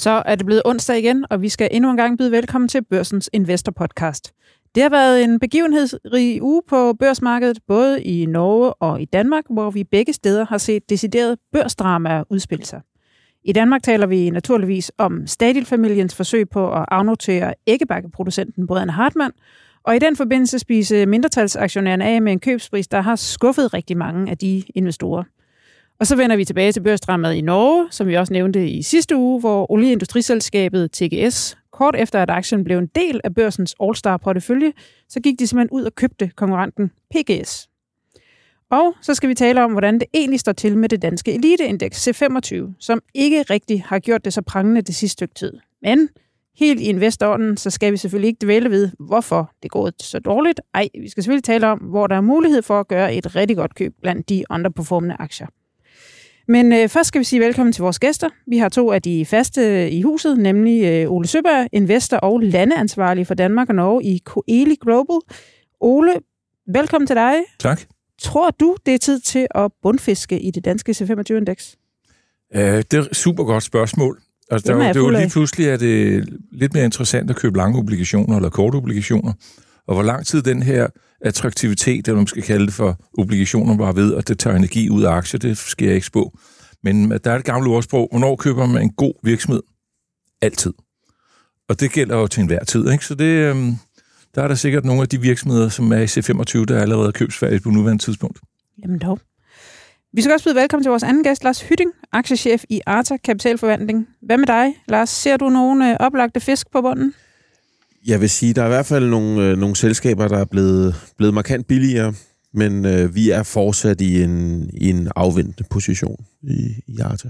Så er det blevet onsdag igen, og vi skal endnu en gang byde velkommen til Børsens Investor Podcast. Det har været en begivenhedsrig uge på børsmarkedet, både i Norge og i Danmark, hvor vi begge steder har set decideret børsdramaer udspille sig. I Danmark taler vi naturligvis om Stadil-familiens forsøg på at afnotere æggebakkeproducenten Brødrene Hartmann, og i den forbindelse spise mindretalsaktionærerne af med en købspris, der har skuffet rigtig mange af de investorer. Og så vender vi tilbage til børsdrammet i Norge, som vi også nævnte i sidste uge, hvor olieindustriselskabet TGS, kort efter at aktien blev en del af børsens All-Star-portefølje, så gik de simpelthen ud og købte konkurrenten PGS. Og så skal vi tale om, hvordan det egentlig står til med det danske eliteindeks C25, som ikke rigtig har gjort det så prangende det sidste stykke tid. Men helt i investorånden, så skal vi selvfølgelig ikke dvæle ved, hvorfor det går så dårligt. Ej, vi skal selvfølgelig tale om, hvor der er mulighed for at gøre et rigtig godt køb blandt de underperformende aktier. Men øh, først skal vi sige velkommen til vores gæster. Vi har to af de faste i huset, nemlig øh, Ole Søberg, investor og landeansvarlig for Danmark og Norge i Coeli Global. Ole, velkommen til dig. Tak. Tror du, det er tid til at bundfiske i det danske C25-indeks? Uh, det er et super godt spørgsmål. Altså, der, det er jo lige pludselig er det lidt mere interessant at købe lange obligationer eller korte obligationer. Og hvor lang tid den her attraktivitet, eller man skal kalde det for obligationer, var ved, at det tager energi ud af aktier, det skal jeg ikke spå. Men der er et gammelt ordsprog, hvornår køber man en god virksomhed? Altid. Og det gælder jo til enhver tid, ikke? Så det, øhm, der er der sikkert nogle af de virksomheder, som er i C25, der er allerede købsfærdige på nuværende tidspunkt. Jamen dog. Vi skal også byde velkommen til vores anden gæst, Lars Hytting, aktiechef i Arta Kapitalforvaltning. Hvad med dig, Lars? Ser du nogle øh, oplagte fisk på bunden? Jeg vil sige, der er i hvert fald nogle, øh, nogle selskaber, der er blevet, blevet markant billigere, men øh, vi er fortsat i en, i en afventende position i, i Arta.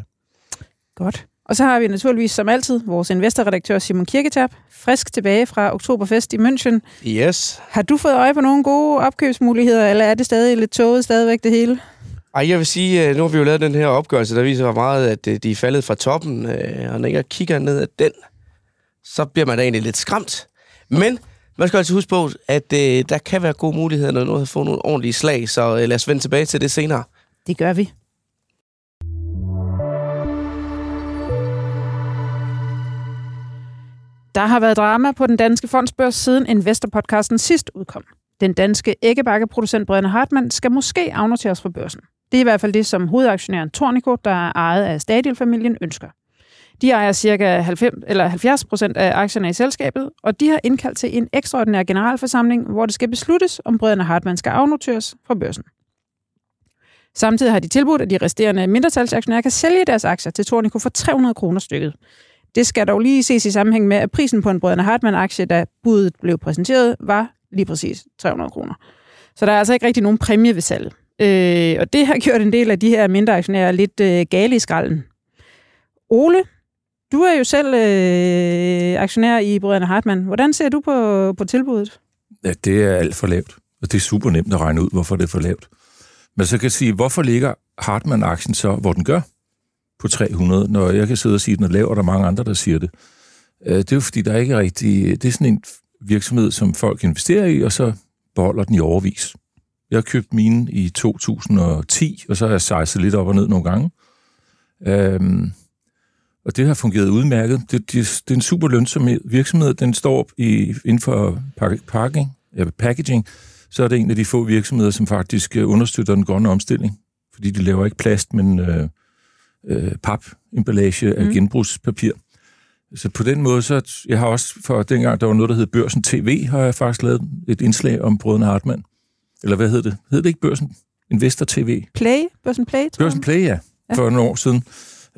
Godt. Og så har vi naturligvis som altid vores investorredaktør Simon Kirketab, frisk tilbage fra Oktoberfest i München. Yes. Har du fået øje på nogle gode opkøbsmuligheder, eller er det stadig lidt tåget stadigvæk det hele? Ej, jeg vil sige, øh, nu har vi jo lavet den her opgørelse, der viser hvor meget, at øh, de er faldet fra toppen, øh, og når jeg kigger ned ad den, så bliver man da egentlig lidt skræmt. Men man skal altså huske på, at øh, der kan være gode muligheder, når noget har fået nogle ordentlige slag, så øh, lad os vende tilbage til det senere. Det gør vi. Der har været drama på den danske fondsbørs siden Investor-podcasten sidst udkom. Den danske æggebakkeproducent Brian Hartmann skal måske afnoteres fra børsen. Det er i hvert fald det, som hovedaktionæren Tornico, der er ejet af Stadil-familien, ønsker. De ejer ca. 90, eller 70 procent af aktierne i selskabet, og de har indkaldt til en ekstraordinær generalforsamling, hvor det skal besluttes, om Brødrene Hartmann skal afnoteres fra børsen. Samtidig har de tilbudt, at de resterende mindretalsaktionærer kan sælge deres aktier til Tornico for 300 kroner stykket. Det skal dog lige ses i sammenhæng med, at prisen på en Brødrene Hartmann-aktie, da budet blev præsenteret, var lige præcis 300 kroner. Så der er altså ikke rigtig nogen præmie ved salget. Øh, og det har gjort en del af de her mindre aktionærer lidt øh, gale i skralden. Ole, du er jo selv øh, aktionær i Brødrene Hartmann. Hvordan ser du på, på tilbuddet? Ja, det er alt for lavt. Og det er super nemt at regne ud, hvorfor det er for lavt. Men så kan jeg sige, hvorfor ligger Hartmann-aktien så, hvor den gør? på 300, når jeg kan sidde og sige, at den er lav, og der er mange andre, der siger det. Øh, det er jo fordi, der er ikke rigtig... Det er sådan en virksomhed, som folk investerer i, og så beholder den i overvis. Jeg har købt mine i 2010, og så har jeg sejset lidt op og ned nogle gange. Øhm, og det har fungeret udmærket. Det, det, det er en super lønsom virksomhed. Den står i, inden for packaging, ja, packaging, så er det en af de få virksomheder, som faktisk øh, understøtter den grønne omstilling. Fordi de laver ikke plast, men øh, øh, papemballage af mm. genbrugspapir. Så på den måde, så jeg har også for dengang, der var noget, der hed Børsen TV, har jeg faktisk lavet et indslag om Brødrene Hartmann. Eller hvad hed det? Hed det ikke Børsen Investor TV? Play? Børsen Play, tror Børsen Play, ja. ja. For nogle år siden.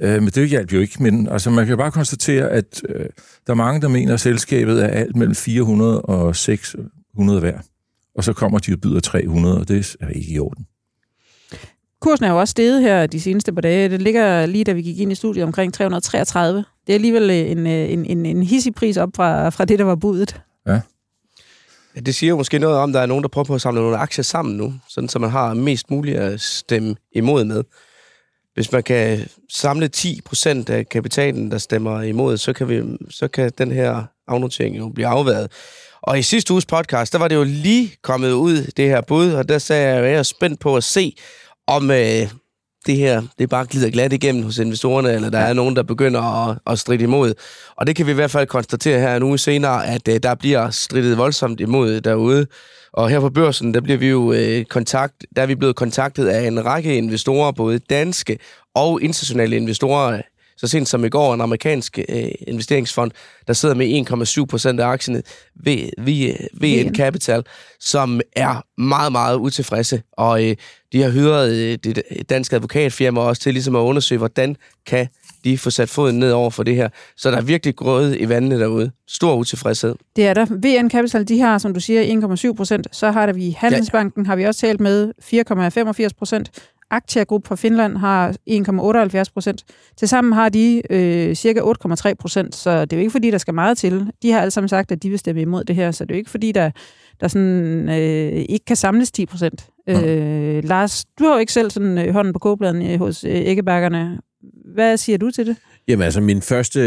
Øh, men det hjalp jo ikke. Men altså, man kan bare konstatere, at øh, der er mange, der mener, at selskabet er alt mellem 400 og 600 værd. Og så kommer de og byder 300, og det er ikke i orden. Kursen er jo også steget her de seneste par dage. Det ligger lige da vi gik ind i studiet omkring 333. Det er alligevel en, en, en, en hissig pris op fra, fra det, der var budet. Ja. ja. Det siger jo måske noget om, at der er nogen, der prøver på at samle nogle aktier sammen nu, sådan så man har mest muligt at stemme imod med. Hvis man kan samle 10% af kapitalen, der stemmer imod, så kan, vi, så kan den her afnotering jo blive afværet. Og i sidste uges podcast, der var det jo lige kommet ud, det her bud, og der sagde jeg, at jeg er spændt på at se, om øh, det her det bare glider glat igennem hos investorerne, eller der er nogen, der begynder at, at stride imod. Og det kan vi i hvert fald konstatere her en uge senere, at uh, der bliver stridet voldsomt imod derude. Og her på børsen, der bliver vi jo uh, kontakt, der er vi blevet kontaktet af en række investorer, både danske og internationale investorer, så sent som i går en amerikansk øh, investeringsfond, der sidder med 1,7 procent af aktierne ved, ved, VN Capital, som er meget, meget utilfredse. Og øh, de har hyret øh, det danske advokatfirma også til ligesom at undersøge, hvordan kan de få sat foden ned over for det her. Så der er virkelig grød i vandene derude. Stor utilfredshed. Det er der. VN Capital, de har, som du siger, 1,7 procent. Så har der vi Handelsbanken, ja. har vi også talt med 4,85 procent. Aktia Group fra Finland har 1,78 procent. Tilsammen har de øh, cirka 8,3 procent, så det er jo ikke fordi, der skal meget til. De har alle sammen sagt, at de vil stemme imod det her, så det er jo ikke fordi, der, der sådan, øh, ikke kan samles 10 procent. Øh, Lars, du har jo ikke selv sådan øh, hånden på kobladen øh, hos øh, æggebakkerne. Hvad siger du til det? Jamen altså, min første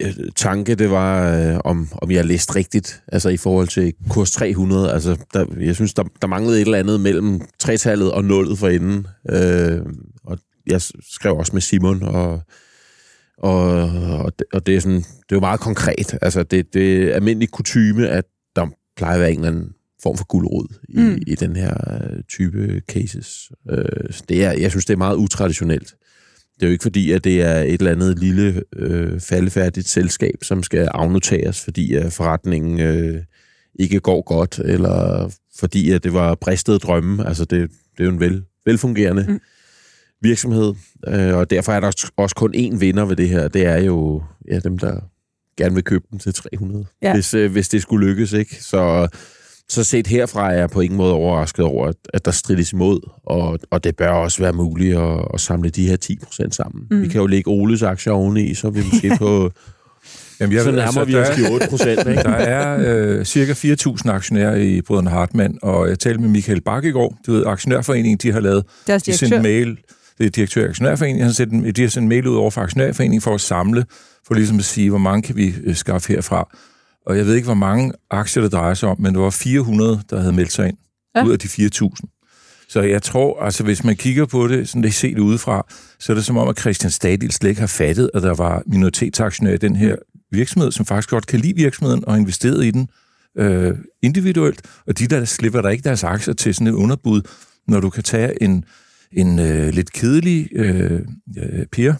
øh, tanke, det var, øh, om, om jeg læste rigtigt, altså i forhold til kurs 300. Altså, der, jeg synes, der, der manglede et eller andet mellem 3-tallet og 0 for enden. Øh, og jeg skrev også med Simon, og, og, og, det, og det er sådan, det er jo meget konkret. Altså, det, det er almindelig kutyme, at der plejer at være en eller anden form for guldrod i, mm. i den her øh, type cases. Øh, det er, jeg synes, det er meget utraditionelt. Det er jo ikke fordi, at det er et eller andet lille øh, faldefærdigt selskab, som skal afnoteres, fordi at forretningen øh, ikke går godt, eller fordi at det var bristet drømme. Altså, det, det er jo en vel, velfungerende mm. virksomhed, øh, og derfor er der også kun én vinder ved det her. Det er jo ja, dem, der gerne vil købe den til 300, ja. hvis, øh, hvis det skulle lykkes. ikke. Så så set herfra er jeg på ingen måde overrasket over, at, at der strides imod, og, og det bør også være muligt at, at samle de her 10 procent sammen. Mm. Vi kan jo lægge Oles aktier oveni, så er vi måske på... Jamen, jeg, så nærmer altså, vi os de 8 procent. Der er øh, cirka 4.000 aktionærer i Brødrene Hartmann, og jeg talte med Michael Bak i går. Du ved, aktionærforeningen, de har lavet... Deres de sendt mail, det er direktør af aktionærforeningen, har sendt, de har sendt mail ud over for aktionærforeningen for at samle, for ligesom at sige, hvor mange kan vi øh, skaffe herfra. Og jeg ved ikke, hvor mange aktier det drejer sig om, men det var 400, der havde meldt sig ind ja. ud af de 4.000. Så jeg tror, altså hvis man kigger på det, sådan det set udefra, så er det som om, at Christian Stadil slet ikke har fattet, at der var minoritetsaktionærer i den her virksomhed, som faktisk godt kan lide virksomheden og investeret i den øh, individuelt. Og de der slipper der ikke deres aktier til sådan et underbud, når du kan tage en, en øh, lidt kedelig øh, øh, Per,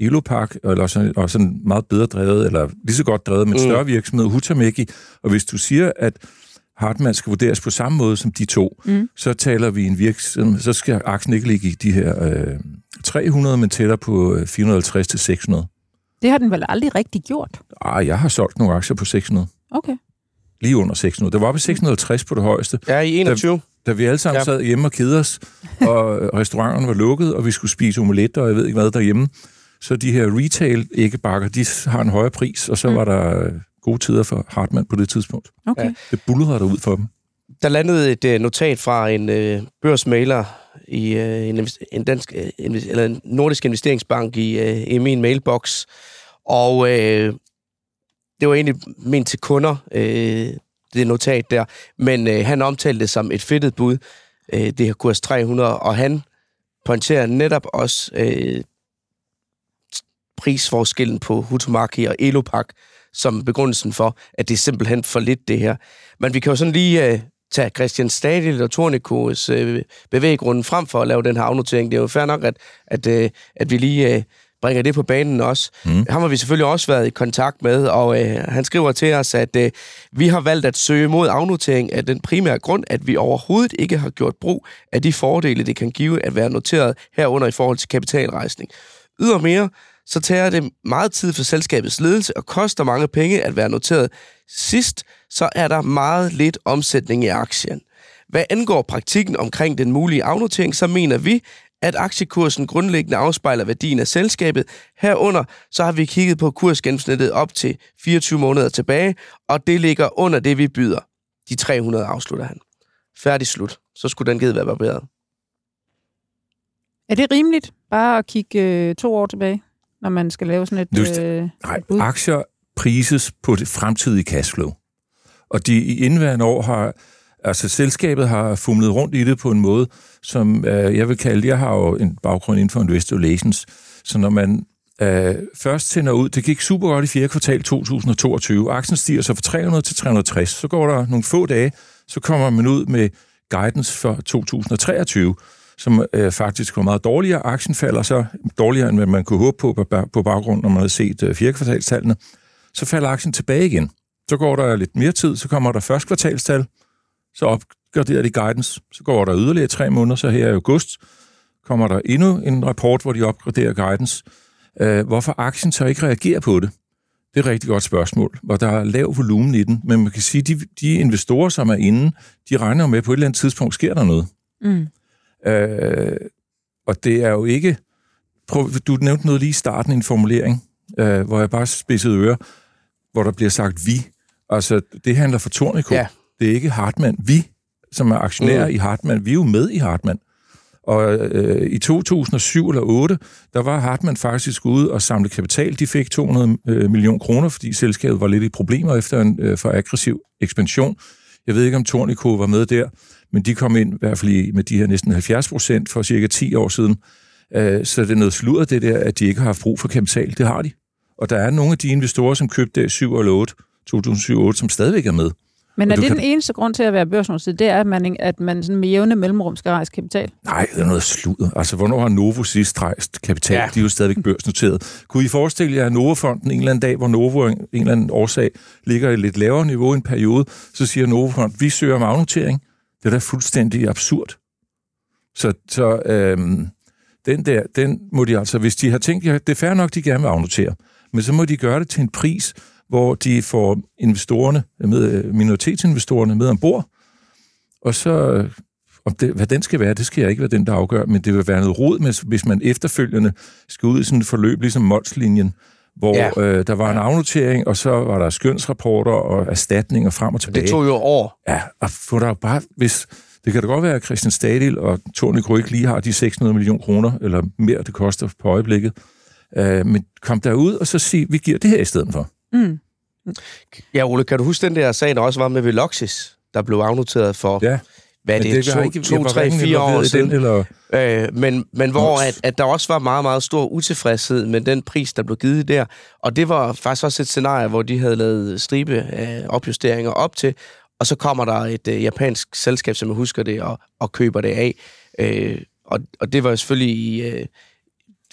Elopak, eller sådan, og sådan meget bedre drevet, eller lige så godt drevet, men mm. større virksomhed, Hutameki. Og hvis du siger, at Hartmann skal vurderes på samme måde som de to, mm. så taler vi en virksomhed, så skal aktien ikke ligge i de her øh, 300, men tæller på 450 øh, til 600. Det har den vel aldrig rigtig gjort? Ah, jeg har solgt nogle aktier på 600. Okay. Lige under 600. Det var på 650 på det højeste. Ja, i 21. Da, da vi alle sammen ja. sad hjemme og kedede os, og restauranterne var lukket, og vi skulle spise omelet, og jeg ved ikke hvad derhjemme, så de her retail æggebakker, de har en højere pris, og så mm. var der øh, gode tider for Hartmann på det tidspunkt. Okay. Det bulrede der ud for dem. Der landede et uh, notat fra en uh, børsmailer i uh, en, en dansk uh, eller en nordisk investeringsbank i, uh, i min mailbox, og uh, det var egentlig ment til kunder, uh, det notat der, men uh, han omtalte det som et fedtet bud, uh, det her kurs 300, og han pointerer netop også uh, prisforskellen på Hutomaki og Elopak som begrundelsen for, at det er simpelthen for lidt det her. Men vi kan jo sådan lige uh, tage Christian Stadil og Tornikos uh, bevæggrunden frem for at lave den her afnotering. Det er jo fair nok, at, at, uh, at vi lige uh, bringer det på banen også. Mm. Ham har vi selvfølgelig også været i kontakt med, og uh, han skriver til os, at uh, vi har valgt at søge mod afnotering af den primære grund, at vi overhovedet ikke har gjort brug af de fordele, det kan give at være noteret herunder i forhold til kapitalrejsning. Ydermere så tager det meget tid for selskabets ledelse og koster mange penge at være noteret. Sidst, så er der meget lidt omsætning i aktien. Hvad angår praktikken omkring den mulige afnotering, så mener vi, at aktiekursen grundlæggende afspejler værdien af selskabet. Herunder så har vi kigget på kursgennemsnittet op til 24 måneder tilbage, og det ligger under det, vi byder. De 300 afslutter han. Færdig slut. Så skulle den givet være barberet. Er det rimeligt bare at kigge øh, to år tilbage? Når man skal lave sådan et, Just, øh, nej, et bud? aktier prises på det fremtidige cashflow. Og de i indværende år har Altså, selskabet har fumlet rundt i det på en måde, som øh, jeg vil kalde, jeg har jo en baggrund inden for investor relations, så når man øh, først sender ud, det gik super godt i fjerde kvartal 2022, aktien stiger så fra 300 til 360, så går der nogle få dage, så kommer man ud med guidance for 2023, som øh, faktisk var meget dårligere. Aktien falder så dårligere, end hvad man kunne håbe på på, på baggrund, når man havde set øh, fjerde kvartalstallene. Så falder aktien tilbage igen. Så går der lidt mere tid, så kommer der første kvartalstal, så opgraderer de guidance, så går der yderligere tre måneder, så her i august kommer der endnu en rapport, hvor de opgraderer guidance. Øh, hvorfor aktien så ikke reagerer på det? Det er et rigtig godt spørgsmål, hvor der er lav volumen i den, men man kan sige, at de, de investorer, som er inde, de regner jo med, at på et eller andet tidspunkt sker der noget. Mm. Øh, og det er jo ikke... Prøv, du nævnte noget lige i starten en formulering, øh, hvor jeg bare spidsede ører, hvor der bliver sagt vi. Altså, det handler for Tornico. Ja. Det er ikke Hartmann. Vi, som er aktionærer mm. i Hartmann, vi er jo med i Hartmann. Og øh, i 2007 eller 8, der var Hartmann faktisk ude og samle kapital. De fik 200 øh, millioner kroner, fordi selskabet var lidt i problemer efter en øh, for aggressiv ekspansion. Jeg ved ikke, om Tornico var med der, men de kom ind i hvert fald i, med de her næsten 70 procent for cirka 10 år siden. Øh, så det er noget sludder, det der, at de ikke har haft brug for kapital. Det har de. Og der er nogle af de investorer, som købte det 7 eller 8, 2007 som stadigvæk er med. Men er det kan- den eneste grund til at være børsnoteret, det er, at man, at man sådan med jævne mellemrum skal rejse kapital? Nej, det er noget sludder. Altså, hvornår har Novo sidst rejst kapital? Ja. De er jo stadigvæk børsnoteret. Kunne I forestille jer, at Novofonden en eller anden dag, hvor Novo en eller anden årsag ligger i et lidt lavere niveau i en periode, så siger Novofonden, vi søger om afnotering. Det er da fuldstændig absurd. Så, så øhm, den der, den må de altså, hvis de har tænkt, ja, det er fair nok, de gerne vil afnotere, men så må de gøre det til en pris, hvor de får investorerne, med, øh, minoritetsinvestorerne med ombord, og så, om det, hvad den skal være, det skal jeg ikke være den, der afgør, men det vil være noget rod, med, hvis man efterfølgende skal ud i sådan et forløb, ligesom Molslinjen, hvor ja. Øh, der var en afnotering, og så var der skønsrapporter og erstatninger frem og tilbage. Det tog jo år. Ja, og få der bare, hvis... Det kan da godt være, at Christian Stadil og Tony ikke lige har de 600 millioner kroner, eller mere det koster på øjeblikket. Øh, men kom derud og så sig, vi giver det her i stedet for. Mm. Ja, Ole, kan du huske den der sag, der også var med Veloxis, der blev afnoteret for, Ja, hvad er men det, var to, to, tre, fire år siden? den, eller... Øh, men, men hvor at, at der også var meget, meget stor utilfredshed med den pris, der blev givet der. Og det var faktisk også et scenarie, hvor de havde lavet stribe af opjusteringer op til, og så kommer der et øh, japansk selskab, som jeg husker det, og, og køber det af. Øh, og, og det var jo selvfølgelig øh,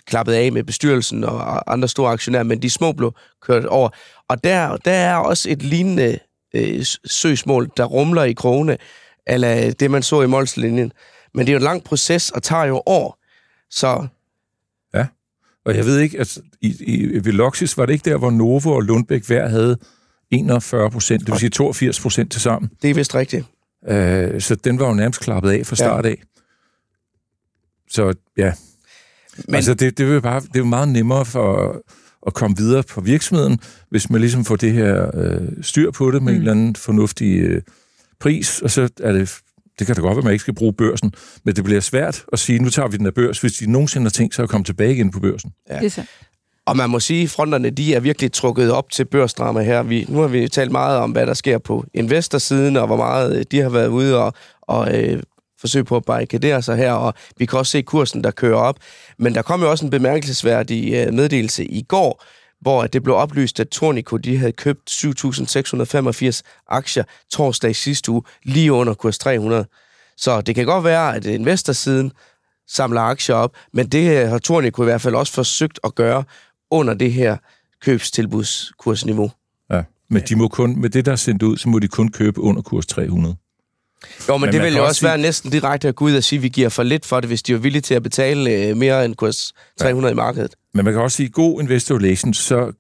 klappet af med bestyrelsen og andre store aktionærer, men de små blev kørt over. Og der, der er også et lignende øh, søgsmål, der rumler i krone, eller det, man så i Molslinjen. Men det er jo en lang proces, og tager jo år. Så Og jeg ved ikke, at i, i Veloxis var det ikke der, hvor Novo og Lundbæk hver havde 41 procent, det vil sige 82 procent til sammen. det er vist rigtigt. Øh, så den var jo nærmest klappet af fra start af. Så ja, Men, Men... Altså, det, det, vil bare, det er jo meget nemmere for at komme videre på virksomheden, hvis man ligesom får det her øh, styr på det med mm. en eller anden fornuftig øh, pris, og så er det, det kan da godt være, at man ikke skal bruge børsen, men det bliver svært at sige, nu tager vi den af børs, hvis de nogensinde har tænkt sig at komme tilbage igen på børsen. Ja. Det er så. Og man må sige, at fronterne de er virkelig trukket op til børsdrama her. Vi, nu har vi talt meget om, hvad der sker på investorsiden, og hvor meget øh, de har været ude og, og øh, forsøge på at barrikadere sig her, og vi kan også se kursen, der kører op. Men der kom jo også en bemærkelsesværdig øh, meddelelse i går, hvor det blev oplyst, at Tornico de havde købt 7.685 aktier torsdag sidste uge, lige under kurs 300. Så det kan godt være, at investorsiden samler aktier op, men det har Tornico i hvert fald også forsøgt at gøre under det her købstilbudskursniveau. Ja. Men de må kun, med det, der er sendt ud, så må de kun købe under kurs 300. Jo, men, Men det vil jo også sige- være næsten direkte at gå ud og sige, at vi giver for lidt for det, hvis de er villige til at betale øh, mere end kurs 300 ja. i markedet. Men man kan også sige, god investor relations, så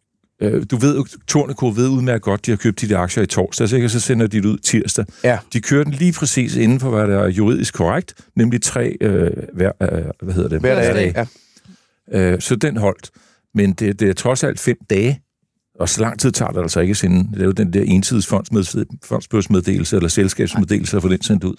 øh, du ved Tornico ved udmærket godt, de har købt de aktier i torsdag, så, ikke? Så sender de det ud tirsdag. Ja. De kører den lige præcis inden for, hvad der er juridisk korrekt, nemlig tre, øh, hver, øh, hvad hedder det? Hver dag. Hverdage. Ja. Øh, så den holdt. Men det, det er trods alt fem dage, og så lang tid tager det altså ikke siden. Det er jo den der ensides fondsmed, fondsbørsmeddelelse eller selskabsmeddelelse, at få den sendt ud.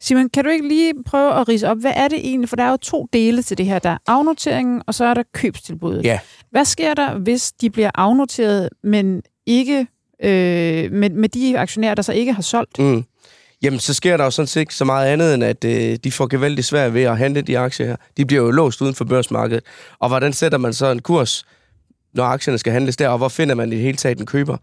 Simon, kan du ikke lige prøve at rise op, hvad er det egentlig? For der er jo to dele til det her. Der er afnoteringen, og så er der købstilbuddet. Ja. Hvad sker der, hvis de bliver afnoteret, men ikke øh, med, med de aktionærer, der så ikke har solgt? Mm. jamen så sker der jo sådan set ikke så meget andet, end at øh, de får gevaldigt svært ved at handle de aktier her. De bliver jo låst uden for børsmarkedet. Og hvordan sætter man så en kurs, når aktierne skal handles der, og hvor finder man i det hele taget en køber?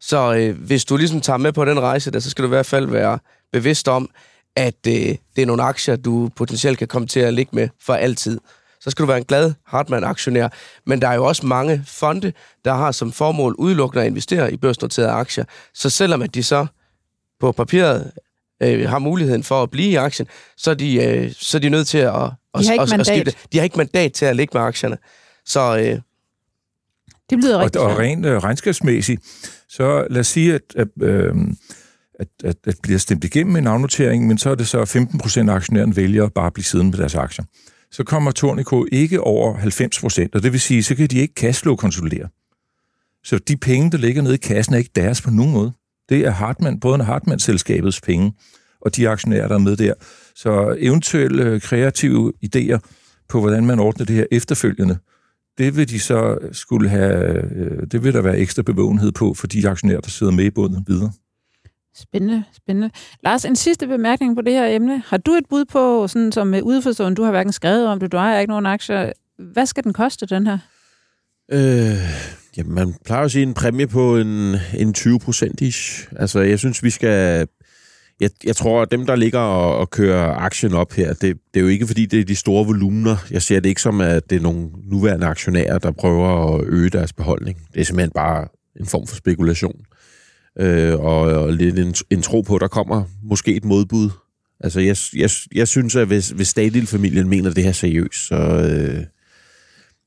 Så øh, hvis du ligesom tager med på den rejse der, så skal du i hvert fald være bevidst om, at øh, det er nogle aktier, du potentielt kan komme til at ligge med for altid. Så skal du være en glad Hartmann-aktionær. Men der er jo også mange fonde, der har som formål udelukkende at investere i børsnoterede aktier. Så selvom at de så på papiret øh, har muligheden for at blive i aktien, så er de, øh, så er de nødt til at, at, De at, at skifte. De har ikke mandat til at ligge med aktierne. Så øh, Det lyder Og, rigtig og svært. rent øh, regnskabsmæssigt, så lad os sige, at, at, øh, at, at, at bliver stemt igennem en afnotering, men så er det så 15 procent af aktionærerne vælger at bare blive siddende med deres aktier. Så kommer Tornico ikke over 90 procent, og det vil sige, så kan de ikke cashflow-konsolidere. Så de penge, der ligger nede i kassen, er ikke deres på nogen måde. Det er Hartmann, brødrene Hartmann-selskabets penge, og de aktionærer, der er med der. Så eventuelle kreative idéer på, hvordan man ordner det her efterfølgende, det vil de så skulle have, øh, det vil der være ekstra bevågenhed på for de aktionærer, der sidder med i bunden videre. Spændende, spændende. Lars, en sidste bemærkning på det her emne. Har du et bud på, sådan som med udforstående, du har hverken skrevet om det, du ejer ikke nogen aktier. Hvad skal den koste, den her? Øh, jamen, man plejer at sige en præmie på en, en 20 procent ish. Altså, jeg synes, vi skal... Jeg, jeg tror, at dem, der ligger og, og kører aktien op her, det, det er jo ikke, fordi det er de store volumener. Jeg ser det ikke som, at det er nogle nuværende aktionærer, der prøver at øge deres beholdning. Det er simpelthen bare en form for spekulation. Øh, og, og lidt en, en tro på, at der kommer måske et modbud. Altså, jeg, jeg, jeg synes, at hvis, hvis Stadil-familien mener det her seriøst, så... Øh,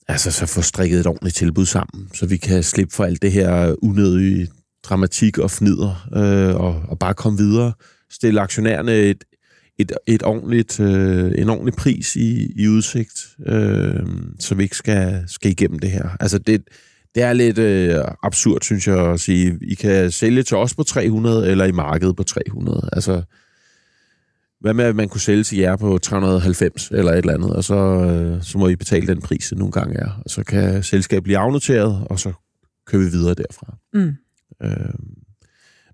altså så få strikket et ordentligt tilbud sammen, så vi kan slippe for alt det her unødige dramatik og fnider, øh, og, og bare komme videre. Stille aktionærerne et, et, et ordentligt, øh, en ordentlig pris i, i udsigt, øh, så vi ikke skal, skal igennem det her. Altså det, det er lidt øh, absurd, synes jeg, at sige, I kan sælge til os på 300, eller i markedet på 300. Altså, hvad med, at man kunne sælge til jer på 390 eller et eller andet, og så, øh, så må I betale den pris, det nogle gange er. Og så kan selskabet blive afnoteret, og så kører vi videre derfra. Mm. Øh,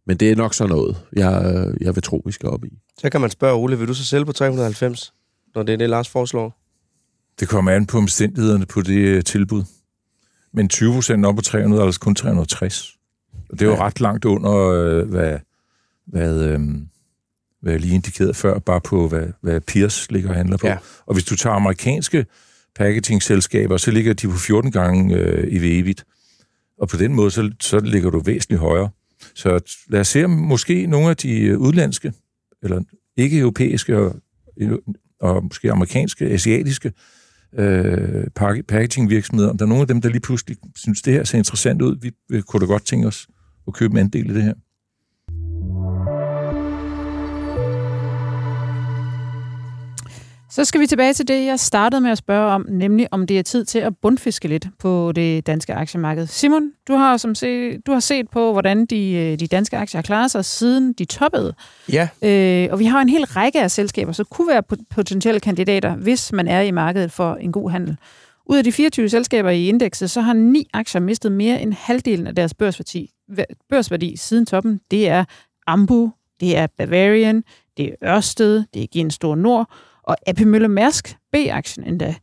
men det er nok så noget, jeg, jeg vil tro, vi skal op i. så kan man spørge Ole, vil du så sælge på 390, når det er det, Lars foreslår? Det kommer an på omstændighederne på det øh, tilbud. Men 20 procent op på 300 er altså kun 360. Og det er jo Ja. ret langt under, øh, hvad, hvad, øh, hvad jeg lige indikerede før, bare på, hvad, hvad Pierce ligger og handler på. Ja. Og hvis du tager amerikanske packaging-selskaber, så ligger de på 14 gange øh, i evigt. Og på den måde, så, så ligger du væsentligt højere. Så lad os se, om måske nogle af de øh, udlandske, eller ikke-europæiske og, og måske amerikanske, asiatiske øh, packaging-virksomheder, om der er nogle af dem, der lige pludselig synes, det her ser interessant ud, vi, vi kunne da godt tænke os at købe en andel i det her. Så skal vi tilbage til det, jeg startede med at spørge om, nemlig om det er tid til at bundfiske lidt på det danske aktiemarked. Simon, du har, som se, du har set på, hvordan de, øh, de danske aktier har klaret sig, siden de toppede. Ja, Øh, og vi har en hel række af selskaber, så kunne være pot- potentielle kandidater, hvis man er i markedet for en god handel. Ud af de 24 selskaber i indekset, så har ni aktier mistet mere end halvdelen af deres børsværdi, væ- børsværdi siden toppen. Det er Ambu, det er Bavarian, det er Ørsted, det er Gen Stor Nord, og AP Møller Mærsk, B-aktien endda.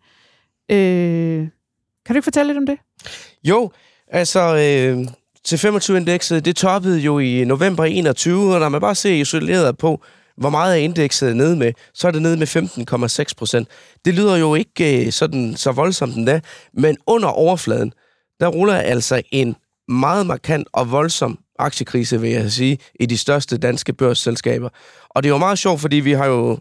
Øh, kan du ikke fortælle lidt om det? Jo, altså øh, til 25-indekset, det toppede jo i november 21, og når man bare ser isoleret på, hvor meget er indekset nede med, så er det nede med 15,6 procent. Det lyder jo ikke øh, sådan så voldsomt endda, men under overfladen, der ruller altså en meget markant og voldsom aktiekrise, vil jeg sige, i de største danske børsselskaber. Og det er jo meget sjovt, fordi vi har jo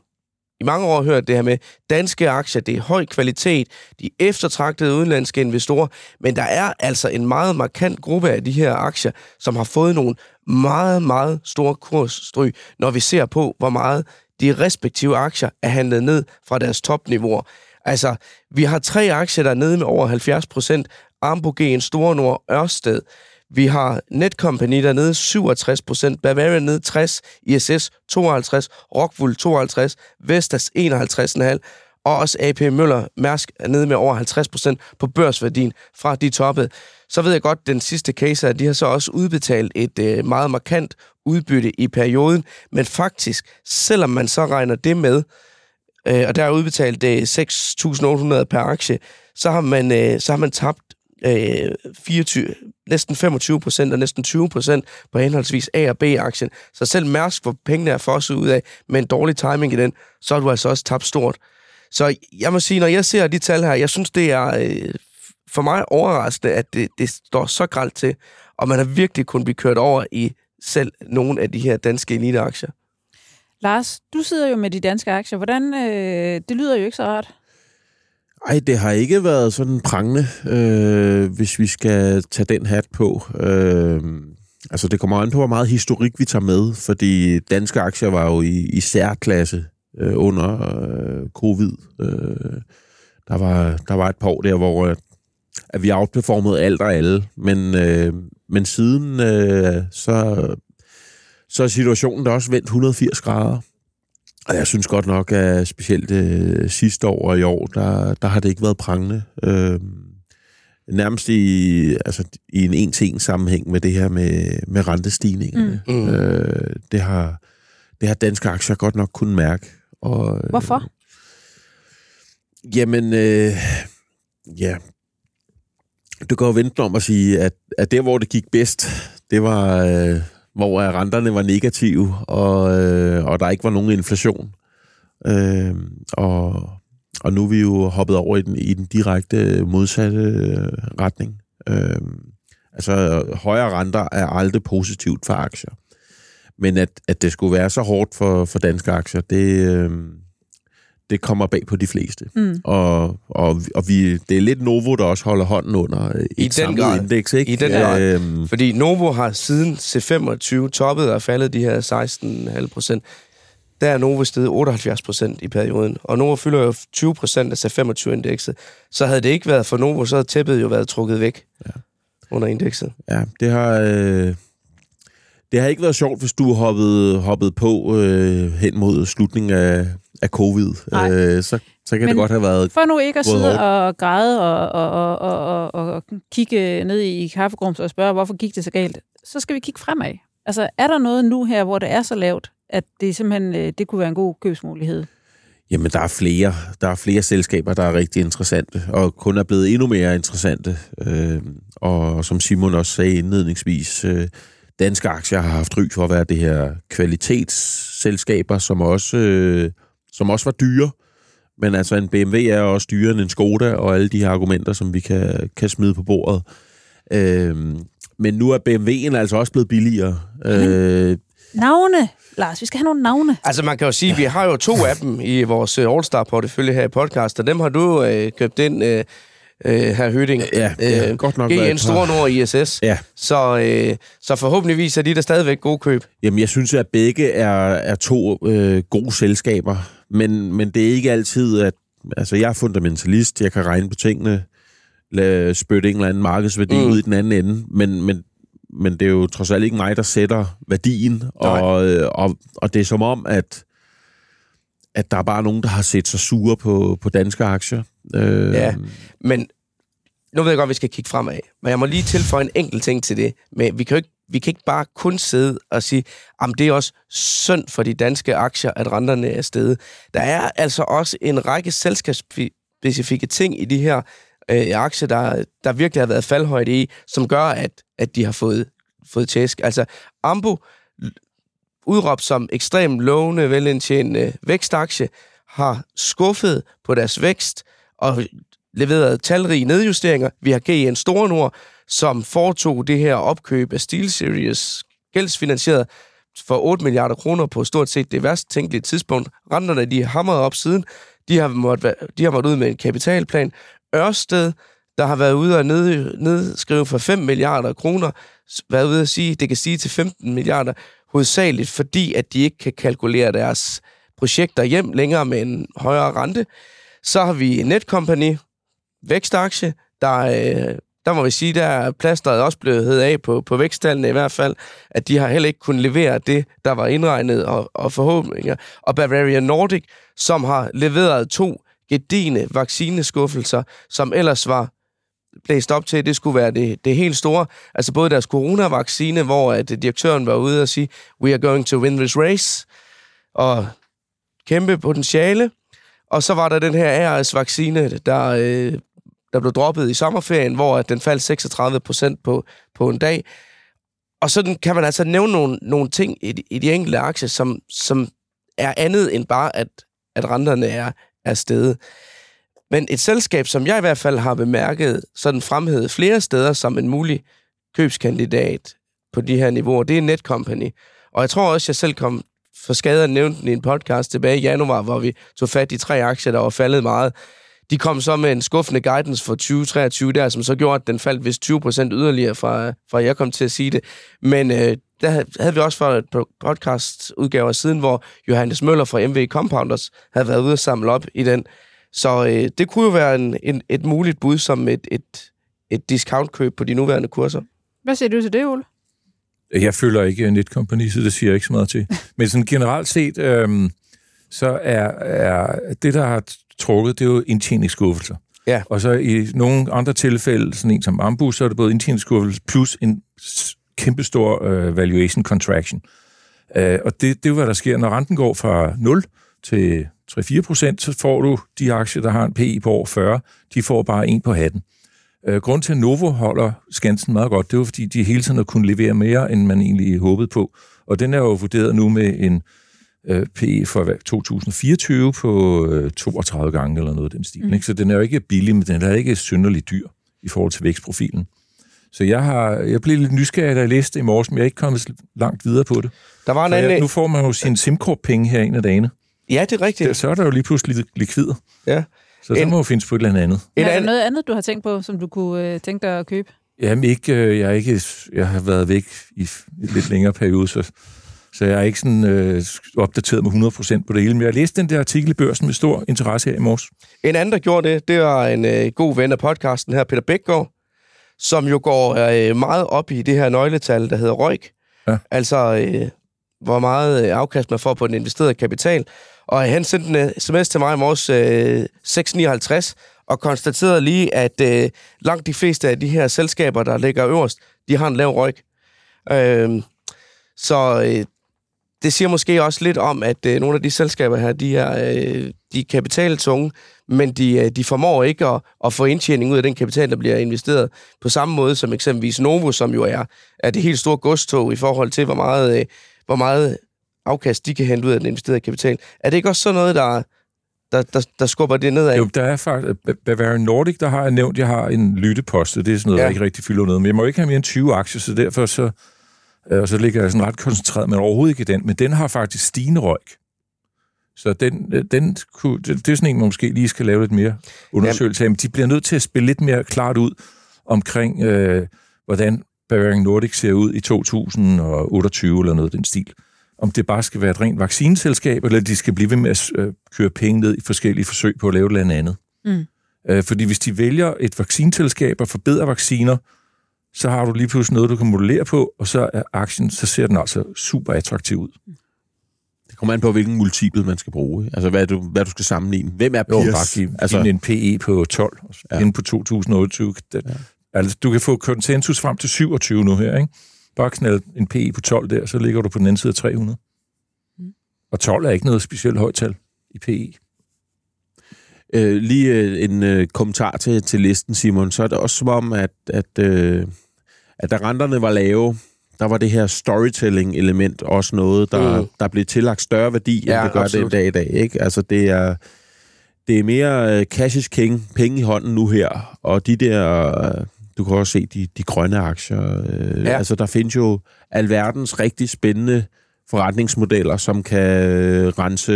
i mange år hørt det her med danske aktier, det er høj kvalitet, de eftertragtede udenlandske investorer, men der er altså en meget markant gruppe af de her aktier, som har fået nogle meget, meget store kursstryg, når vi ser på, hvor meget de respektive aktier er handlet ned fra deres topniveauer. Altså, vi har tre aktier, der er nede med over 70 procent. Ambogen, Store Nord, Ørsted. Vi har Netcompany, dernede 67 procent. Bavaria nede 60. ISS 52. Rockwool 52. Vestas 51,5. og også AP Møller Mærsk er nede med over 50 procent på børsværdien fra de toppede. Så ved jeg godt, at den sidste case er, at de har så også udbetalt et øh, meget markant udbytte i perioden, men faktisk, selvom man så regner det med, øh, og der er udbetalt øh, 6.800 per aktie, så har man, øh, så har man tabt øh, 24, næsten 25 procent og næsten 20 procent på henholdsvis A- og B-aktien. Så selv Mærsk, hvor pengene er fosset ud af, med en dårlig timing i den, så har du altså også tabt stort. Så jeg må sige, når jeg ser de tal her, jeg synes, det er øh, for mig overraskende, at det, det står så gralt til, og man har virkelig kun blive kørt over i selv nogle af de her danske eliteaktier. Lars, du sidder jo med de danske aktier. Hvordan, øh, det lyder jo ikke så rart. Ej, det har ikke været sådan prangende, øh, hvis vi skal tage den hat på. Øh, altså, det kommer an på, hvor meget historik vi tager med, fordi danske aktier var jo i, i særklasse øh, under øh, covid. Øh, der, var, der var et par år der, hvor øh, at vi outperformede alt og alle, men, øh, men siden øh, så, så er situationen da også vendt 180 grader. Og jeg synes godt nok, at specielt øh, sidste år og i år, der, der har det ikke været prangende. Øh, nærmest i, altså, i en en-til-en sammenhæng med det her med, med rentestigningerne. Mm. Mm. Øh, det, har, det har danske aktier godt nok kunnet mærke. Og, øh, Hvorfor? Jamen, øh, ja. Du kan jo vente om at sige, at, at der, hvor det gik bedst, det var, øh, hvor renterne var negative, og, øh, og der ikke var nogen inflation. Øh, og, og nu er vi jo hoppet over i den, i den direkte modsatte øh, retning. Øh, altså, højere renter er aldrig positivt for aktier. Men at, at det skulle være så hårdt for, for danske aktier, det, øh, det kommer bag på de fleste. Mm. Og, og, og vi, det er lidt Novo, der også holder hånden under øh, I et den grad. indeks, ikke? I den grad. Øhm, Fordi Novo har siden C25 toppet og faldet de her 16,5 procent. Der er Novo steget 78 procent i perioden. Og Novo fylder jo 20 procent af C25-indekset. Så havde det ikke været for Novo, så havde tæppet jo været trukket væk Ja. under indekset. Ja, det har, øh, det har ikke været sjovt, hvis du hoppede, hoppede på øh, hen mod slutningen af, af covid. Nej. Øh, så, så kan Men- det godt have været... For nu ikke at sidde hårdt. og græde og, og, og, og, og, og kigge ned i kaffegrums og spørge, hvorfor gik det så galt, så skal vi kigge fremad. Altså, er der noget nu her, hvor det er så lavt, at det simpelthen øh, det kunne være en god købsmulighed? Jamen, der er flere. Der er flere selskaber, der er rigtig interessante, og kun er blevet endnu mere interessante. Øh, og som Simon også sagde indledningsvis, øh, danske aktier har haft ry for at være det her kvalitetsselskaber, som også, øh, som også var dyre. Men altså, en BMW er også dyrere end en Skoda, og alle de her argumenter, som vi kan, kan smide på bordet. Øh, men nu er BMW'en altså også blevet billigere. Øh, Navne, Lars, vi skal have nogle navne. Altså man kan jo sige, at vi har jo to af dem i vores øh, All-Star-portefølje her i podcast, og dem har du øh, købt ind, øh, øh, her Høding. ja, har Øh, godt nok GN Store Nord ISS. Ja. Så, øh, så forhåbentligvis er de der stadigvæk gode køb. Jamen, jeg synes, at begge er, er to øh, gode selskaber, men, men det er ikke altid, at... Altså, jeg er fundamentalist, jeg kan regne på tingene, lade spytte en eller anden markedsværdi Mm. ud i den anden ende, men, men, men det er jo trods alt ikke mig, der sætter værdien, Nej. og, øh, og, og det er som om, at, at der er bare nogen, der har set sig sure på, på danske aktier. Øh, Ja. Men nu ved jeg godt, at vi skal kigge fremad. Men jeg må lige tilføje en enkelt ting til det. Men vi kan jo ikke, vi kan ikke bare kun sidde og sige, at det er også synd for de danske aktier, at renterne er steget. Der er altså også en række selskabsspecifikke ting i de her øh, aktier, der, der virkelig har været faldhøjde i, som gør, at, at de har fået, fået tæsk. Altså, Ambo udråbt som ekstremt lovende, velindtjenende vækstaktie, har skuffet på deres vækst og leveret talrige nedjusteringer. Vi har GN Store Nord, som foretog det her opkøb af SteelSeries gældsfinansieret for 8 milliarder kroner på stort set det værst tænkelige tidspunkt. Renterne de er hamret op siden. De har, måttet, de har måttet ud med en kapitalplan. Ørsted, der har været ude og ned, nedskrive for 5 milliarder kroner, været ude at sige, det kan sige til 15 milliarder, hovedsageligt fordi, at de ikke kan kalkulere deres projekter hjem længere med en højere rente. Så har vi Netcompany, vækstaktie, der, øh, der må vi sige, der er plasteret også blevet hed af på, på væksttallene i hvert fald, at de har heller ikke kunnet levere det, der var indregnet og, og forhåbninger. Og Bavaria Nordic, som har leveret to gedigende vaccineskuffelser, som ellers var blæst op til, at det skulle være det, det helt store. Altså både deres coronavaccine, hvor at direktøren var ude og sige, we are going to win this race, og kæmpe potentiale. Og så var der den her ARS-vaccine, der, øh, der blev droppet i sommerferien, hvor den faldt 36 procent på, på en dag. Og sådan kan man altså nævne nogle, nogle ting i de, i de enkelte aktier, som, som er andet end bare, at, at renterne er, er steget. Men et selskab, som jeg i hvert fald har bemærket, sådan fremhævet flere steder som en mulig købskandidat på de her niveauer, det er Netcompany. Og jeg tror også, jeg selv kom for skade at nævne den i en podcast tilbage i januar, hvor vi tog fat i tre aktier, der var faldet meget. De kom så med en skuffende guidance for 2023 der, som så gjorde, at den faldt vist 20 procent yderligere, fra, fra jeg kom til at sige det. Men øh, der havde vi også for et podcast udgaver siden, hvor Johannes Møller fra MV Compounders havde været ude og samle op i den. Så øh, det kunne jo være en, en, et muligt bud som et, et, et discountkøb på de nuværende kurser. Hvad siger du til det, Ole? Jeg føler ikke Netcompany, så det siger jeg ikke så meget til. Men sådan generelt set, øhm, så er, er det, der har trukket, det er jo indtjeningsskuffelser. Ja. Og så i nogle andre tilfælde, sådan en som Ambus, så er det både indtjeningsskuffelser plus en kæmpestor øh, valuation contraction. Øh, og det, det er hvad der sker. Når renten går fra 0 til 3-4 procent, så får du de aktier, der har en PI på over 40, de får bare en på hatten. Øh, grund til, at Novo holder skansen meget godt, det er jo, fordi de hele tiden har kunnet levere mere, end man egentlig håbede på. Og den er jo vurderet nu med en øh, PE for 2024 på øh, 32 gange eller noget af den stil. Mm. Ikke? Så den er jo ikke billig, men den er ikke synderligt dyr i forhold til vækstprofilen. Så jeg har jeg blev lidt nysgerrig, da jeg læste det i morges, men jeg er ikke kommet langt videre på det. Der var en anden... jeg, nu får man jo sin SimCorp-penge her en af dagene. Ja, det er rigtigt. Der, så er der jo lige pludselig likvider. Ja. Så der En- må jo findes på et eller andet. Er der noget andet, du har tænkt på, som du kunne øh, tænke dig at købe? Jamen ikke, øh, jeg, er ikke, jeg har været væk i en lidt længere periode, så, så jeg er ikke sådan øh, opdateret med 100% på det hele. Men jeg læste den der artikel i børsen med stor interesse her i morges. en anden, der gjorde det, det var en øh, god ven af podcasten her, Peter Bækgaard, som jo går øh, meget op i det her nøgletal, der hedder ROIC. Ja. Altså, øh, hvor meget øh, afkast man får på den investerede kapital. Og han sendte en sms til mig i morges øh, 6.59, og konstaterede lige, at øh, langt de fleste af de her selskaber, der ligger øverst, de har en lav ROIC. Øh, så øh, det siger måske også lidt om, at øh, nogle af de selskaber her, de er, øh, de er kapitaltunge, men de, øh, de formår ikke at, at få indtjening ud af den kapital, der bliver investeret på samme måde som eksempelvis Novo, som jo er, er det helt store godstog i forhold til, hvor meget, øh, hvor meget afkast de kan hente ud af den investerede kapital. Er det ikke også sådan noget, der, der, der, der skubber det nedad? Jo, der er faktisk... Bavarian Nordic, der har jeg nævnt, jeg har en lyttepost, det er sådan noget, Ja. der ikke rigtig fylder noget. Men jeg må ikke have mere end 20 aktier, så derfor så... øh, Og så ligger jeg sådan ret koncentreret, men overhovedet ikke den. Men den har faktisk stigende røg. Så den, øh, den kunne, det, det er sådan en, man måske lige skal lave lidt mere undersøgelse af. Men de bliver nødt til at spille lidt mere klart ud omkring, øh, hvordan Bavarian Nordic ser ud i 2028 eller noget den stil. Om det bare skal være et rent vaccineselskab, eller de skal blive ved med at øh, køre penge ned i forskellige forsøg på at lave et eller andet. Mm. Øh, fordi hvis de vælger et vaccinselskab og forbedrer vacciner, så har du lige pludselig noget, du kan modellere på, og så er aktien, så ser den altså super attraktiv ud. Det kommer an på, hvilken multiple man skal bruge. Altså, hvad du, hvad du skal sammenligne. Hvem er Jo, Pierce? bare give, altså, en PE på 12, Ja. inden på 2028. Det, ja. Altså, du kan få konsensus frem til 27 nu her, ikke? Bare knald en PE på 12 der, så ligger du på den anden side af 300. Mm. Og 12 er ikke noget specielt højt tal i. PE. Øh, lige øh, en øh, kommentar til, til listen, Simon. Så er det også som om, at, at, øh, at da renterne var lave, der var det her storytelling-element også noget, der, Mm. der blev tillagt større værdi, end Ja, det gør absolut. den dag i dag. Ikke? Altså, det er, det er mere øh, cash is king, penge i hånden nu her, og de der, øh, du kan også se de, de grønne aktier. Øh, Ja. Altså, der findes jo alverdens rigtig spændende forretningsmodeller, som kan rense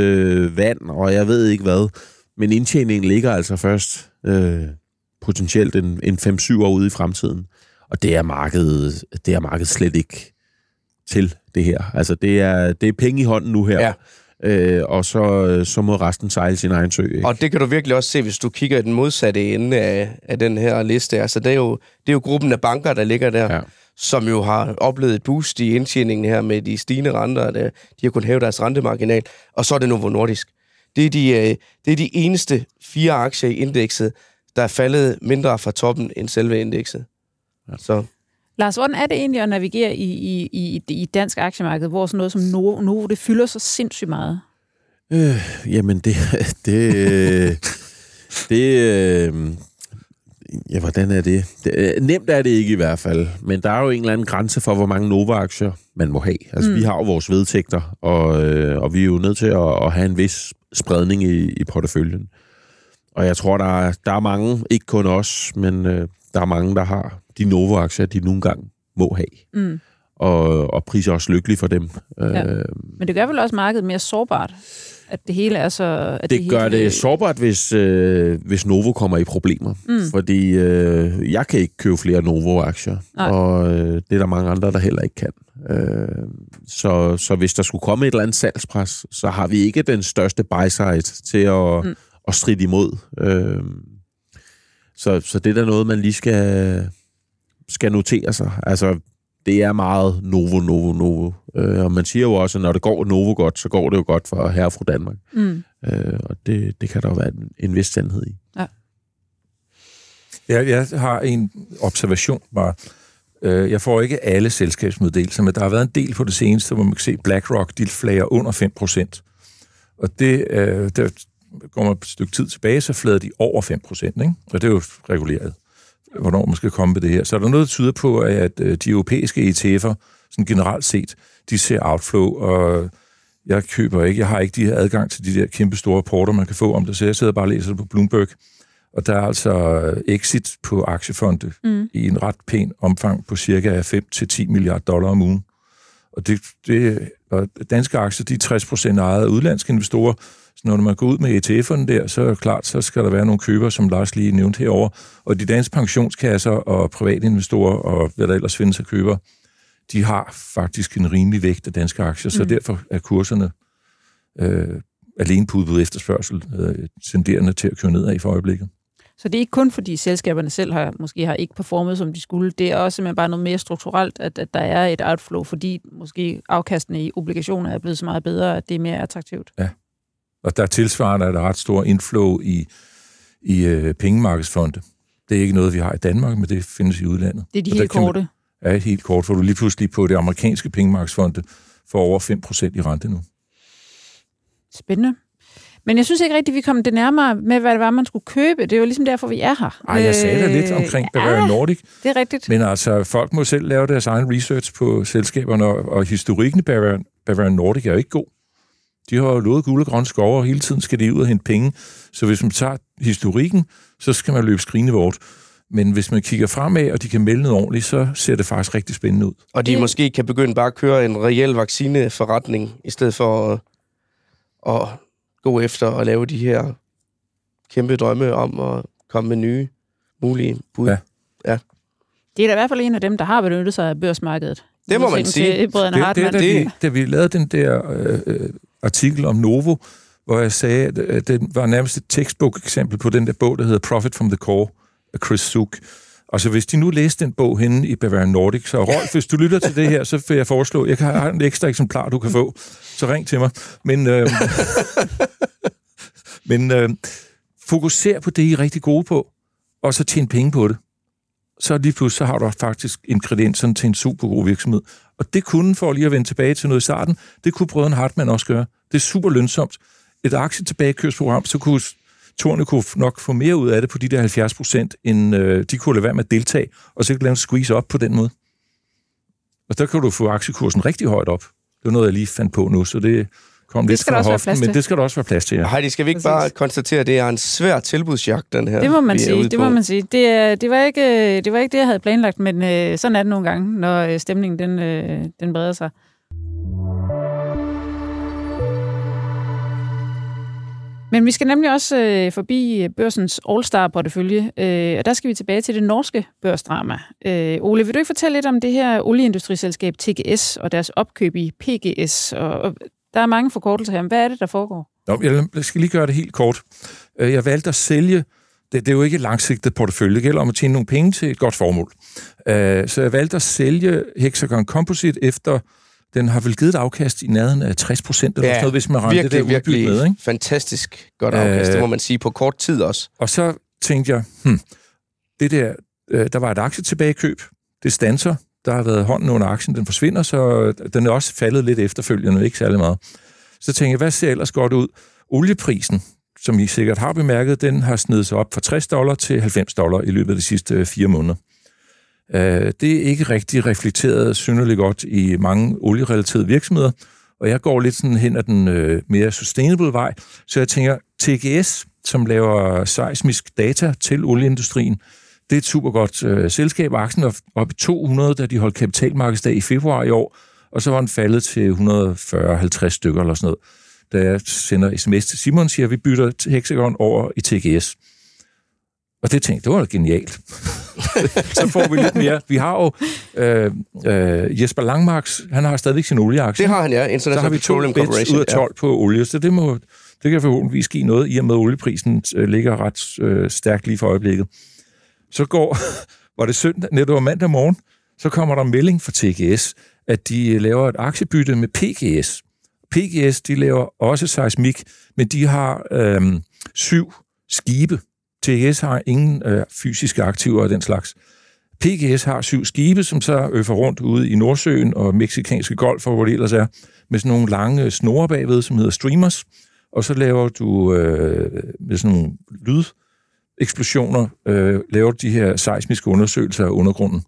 vand, og jeg ved ikke hvad. Men indtjeningen ligger altså først øh, potentielt en, en 5-7 år ude i fremtiden. Og det er markedet, det er markedet slet ikke til det her. Altså det er, det er penge i hånden nu her. Ja. Øh, og så, så må resten sejle sin egen sø. Ikke? Og det kan du virkelig også se, hvis du kigger i den modsatte ende af, af den her liste. Altså, det er, jo, det er jo gruppen af banker, der ligger der, Ja. som jo har oplevet et boost i indtjeningen her med de stigende renter. Der, de har kunnet hæve deres rentemarginal. Og så er det Novo Nordisk. Det er, de, øh, det er de eneste fire aktier i indekset, der er faldet mindre fra toppen end selve indekset. Ja. Så Lars, hvordan er det egentlig at navigere i, i, i, i dansk aktiemarked, hvor sådan noget som Novo, Novo det fylder så sindssygt meget? Øh, jamen, det... det, øh, det øh, ja, hvordan er det? det? øh, Nemt er det ikke i hvert fald, men der er jo en eller anden grænse for, hvor mange Nova-aktier man må have. Altså, mm. vi har jo vores vedtægter, og, øh, og vi er jo nødt til at, at have en vis spredning i, i porteføljen. Og jeg tror, der er, der er mange, ikke kun os, men øh, der er mange, der har de Novo-aktier, de nogle gange må have. Mm. Og, og priser også lykkelige for dem. Ja. Øh, Men det gør vel også markedet mere sårbart, at det hele er så... At det gør hele, det sårbart, hvis, øh, hvis Novo kommer i problemer. Mm. Fordi øh, jeg kan ikke købe flere Novo-aktier, Nej. og øh, det er der mange andre, der heller ikke kan. Øh, så, så hvis der skulle komme et eller andet salgspres, så har vi ikke den største buy-side til at, Mm. at stride imod. Øh, så, så det er da noget, man lige skal, skal notere sig. Altså, det er meget Novo, Novo, Novo. Øh, og man siger jo også, at når det går Novo godt, så går det jo godt for herre og fru Danmark. Mm. Øh, og det, det kan der jo være en, en vis sandhed i. Jeg, jeg har en observation bare. Øh, Jeg får ikke alle selskabsmeddelelser, men der har været en del på det seneste, hvor man kan se, BlackRock, de flager under 5%. Og det, øh, der går man et stykke tid tilbage, så flader de over 5%, ikke? Og det er jo reguleret, hvornår man skal komme med det her. Så er der noget, der tyder på, at øh, de europæiske ETF'er, sådan generelt set, de ser outflow, og jeg køber ikke, jeg har ikke de her adgang til de der kæmpe store rapporter, man kan få om det, så jeg sidder bare og læser det på Bloomberg. Og der er altså øh, exit på aktiefonde Mm. i en ret pæn omfang på cirka 5-10 milliarder dollar om ugen. Og, det, det, og danske aktier, de er 60 procent ejet af udlandske investorer. Så når man går ud med ETF'erne der, så er det klart, så skal der være nogle køber, som Lars lige nævnte herover. Og de danske pensionskasser og private investorer og hvad der ellers findes af køber, de har faktisk en rimelig vægt af danske aktier, så Mm. derfor er kurserne øh, alene på udbud efterspørgsel øh, tenderende til at køre nedad for øjeblikket. Så det er ikke kun fordi selskaberne selv har måske har ikke performet, som de skulle. Det er også simpelthen bare noget mere strukturelt, at, at der er et outflow, fordi måske afkastene i obligationer er blevet så meget bedre, at det er mere attraktivt. Og der er tilsvarende at der er ret stor inflow i, i øh, pengemarkedsfonde. Det er ikke noget, vi har i Danmark, men det findes i udlandet. Det er de Og helt kan man- korte. Ja, helt kort, for du lige pludselig på det amerikanske pengemarkedsfonde for over 5% i rente nu. Spændende. Men jeg synes ikke rigtigt, vi kom det nærmere med, hvad det var, man skulle købe. Det er jo ligesom derfor, vi er her. Ej, jeg sagde da lidt Øh, omkring Bavarian Nordic, Det er rigtigt. men altså, folk må selv lave deres egen research på selskaberne, og, historikken i Bavarian, Bavarian Nordic er jo ikke god. De har jo lovet guld og grønne skove, og hele tiden skal de ud og hente penge. Så hvis man tager historikken, så skal man løbe skrigende Men hvis man kigger fremad, og de kan melde noget ordentligt, så ser det faktisk rigtig spændende ud. Og de Det- måske kan begynde bare at køre en reel vaccineforretning, i stedet for at, at gå efter og lave de her kæmpe drømme om at komme med nye mulige bud. Ja. Det er da i hvert fald en af dem, der har benyttet sig af børsmarkedet. Det må man sige. Til brødrene Det, det, Hartmann. da, det- vi, da vi lavede den der øh, artikel om Novo, hvor jeg sagde, at, at det var nærmest et textbook-eksempel på den der bog, der hedder Profit from the Core af Chris Suk. Og så hvis de nu læste den bog henne i Bavarian Nordic, så Rolf, hvis du lytter til det her, så vil jeg foreslå, jeg kan have en ekstra eksemplar, du kan få, så ring til mig. Men, øh, men øh, fokuser på det, I er rigtig gode på, og så tjene penge på det. Så lige pludselig så har du faktisk ingredienserne til en super god virksomhed. Og det kunne, for lige at vende tilbage til noget i starten, det kunne brødren Hartmann også gøre. Det er super lønsomt. Et aktietilbagekørsprogram, så kunne Torne kunne nok få mere ud af det på de der 70 procent, end øh, de kunne lade være med at deltage, og så kan du lave en squeeze op på den måde. Og der kan du få aktiekursen rigtig højt op. Det var noget, jeg lige fandt på nu, så det kom Det lidt skal der fra hoften, men det skal der også være plads til, ja. Heidi, skal vi ikke Præcis. bare konstatere, at det er en svær tilbudsjagt, den her? Det må man sige. Det må man sige. Det, er- det, var ikke, det var ikke det, jeg havde planlagt, men øh, sådan er det nogle gange, når øh, stemningen den, øh, den breder sig. Men vi skal nemlig også øh, forbi børsens All-Star-portefølje, øh, og der skal vi tilbage til det norske børsdrama. Øh, Ole, vil du ikke fortælle lidt om det her olieindustriselskab TGS og deres opkøb i PGS? Og, og der er mange forkortelser her, men hvad er det, der foregår? Nå, jeg skal lige gøre det helt kort. Øh, jeg valgte at sælge, det, det er jo ikke et langsigtet portefølje, det gælder om at tjene nogle penge til et godt formål. Øh, Så jeg valgte at sælge Hexagon Composite efter den har vel givet et afkast i nærheden af 60 procent, eller Ja, noget, hvis man regner det der virkelig, med. Ikke? fantastisk godt afkast, Øh, det må man sige, på kort tid også. Og så tænkte jeg, hmm, det der, øh, der var et aktietilbagekøb, det stanser, der har været hånden under aktien, den forsvinder, så den er også faldet lidt efterfølgende, ikke særlig meget. Så tænkte jeg, hvad ser ellers godt ud? Olieprisen, som I sikkert har bemærket, den har snedet sig op fra 60 dollar til 90 dollar i løbet af de sidste øh, fire måneder. Øh, Det er ikke rigtig reflekteret synderligt godt i mange olierelaterede virksomheder, og jeg går lidt sådan hen ad den øh, mere sustainable vej, så jeg tænker, TGS, som laver seismisk data til olieindustrien, det er et super godt øh, selskab. Aktien var op i 200, da de holdt kapitalmarkedsdag i februar i år, og så var den faldet til 140-50 stykker eller sådan noget. Da jeg sender sms til Simon, siger, at vi bytter Hexagon over i TGS. Og det tænkte jeg, det var da genialt. så får vi lidt mere. Vi har jo øh, øh, Jesper Langmarks, han har stadigvæk sin olieaktie. Det har han, ja. så International har vi Petroleum Corporation. ud af 12 på olie, så det, må, det kan forhåbentligvis ske noget, i og med at olieprisen øh, ligger ret øh, stærkt lige for øjeblikket. Så går, var det søndag, var mandag morgen, så kommer der en melding fra TGS, at de øh, laver et aktiebytte med PGS. PGS, de laver også seismik, men de har øh, syv skibe. TGS har ingen øh, fysiske aktiver af den slags. PGS har syv skibe, som så øffer rundt ude i Nordsøen og Meksikanske Golf, og hvor det ellers er, med sådan nogle lange snore bagved, som hedder streamers. Og så laver du øh, med sådan nogle lydeksplosioner, øh, laver de her seismiske undersøgelser af undergrunden.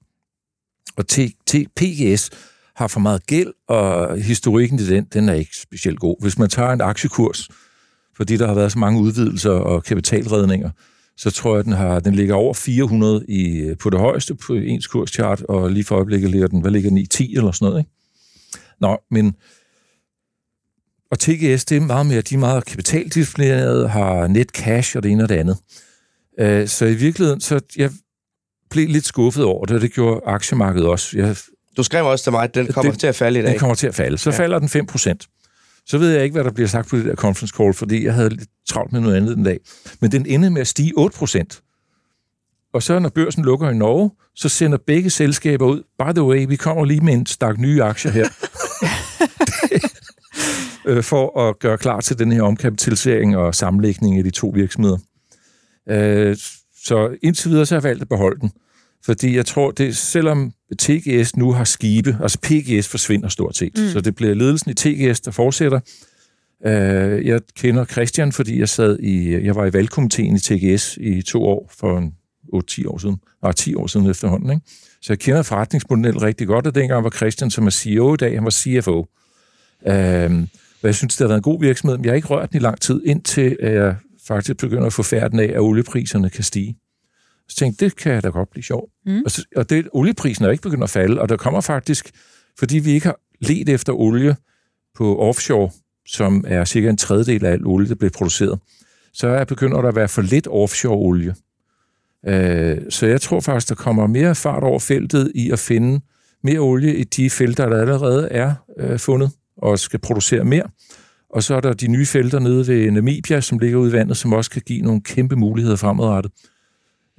Og T- PGS har for meget gæld, og historikken til den, den er ikke specielt god. Hvis man tager en aktiekurs, fordi der har været så mange udvidelser og kapitalredninger, så tror jeg, den har den ligger over 400 i, på det højeste på ens kurschart, og lige for øjeblikket ligger den, hvad ligger den i, 10 eller sådan noget, ikke? Nå, men og TGS, det er meget mere, de er meget kapitaldisciplinerede, har net cash og det ene og det andet. Øh, Så i virkeligheden, så jeg blev lidt skuffet over det, og det gjorde aktiemarkedet også. Jeg, Du skrev også til mig, at den kommer Det- til at falde i dag. den kommer til at falde. Så Ja. ja. falder den 5 procent. Så ved jeg ikke, hvad der bliver sagt på det der conference call, fordi jeg havde lidt travlt med noget andet den dag. Men den endte med at stige 8 procent. Og så når børsen lukker i Norge, så sender begge selskaber ud, by the way, vi kommer lige med en stak nye aktier her, øh, for at gøre klar til den her omkapitalisering og sammenlægning af de to virksomheder. Øh, Så indtil videre så har jeg valgt at beholde den. Fordi jeg tror, det selvom TGS nu har skibe, altså PGS forsvinder stort set, mm. så det bliver ledelsen i TGS, der fortsætter. Øh, jeg kender Christian, fordi jeg sad i, jeg var i valgkomiteen i TGS i to år for en 8-10 år siden. Nej, 10 år siden efterhånden. Ikke? Så jeg kender forretningsmodellen rigtig godt, og dengang var Christian, som er CEO i dag, han var CFO. Øh, og jeg synes, det har været en god virksomhed, men jeg har ikke rørt den i lang tid, indtil jeg faktisk begynder at få færden af, at oliepriserne kan stige. Så tænkte det kan da godt blive sjovt. Mm. Og, så, og det, olieprisen er ikke begyndt at falde, og der kommer faktisk, fordi vi ikke har let efter olie på offshore, som er cirka en tredjedel af al olie, der bliver produceret, så er begynder der at være for lidt offshore-olie. Øh, så jeg tror faktisk, der kommer mere fart over feltet i at finde mere olie i de felter, der allerede er øh, fundet og skal producere mere. Og så er der de nye felter nede ved Namibia, som ligger ude i vandet, som også kan give nogle kæmpe muligheder fremadrettet.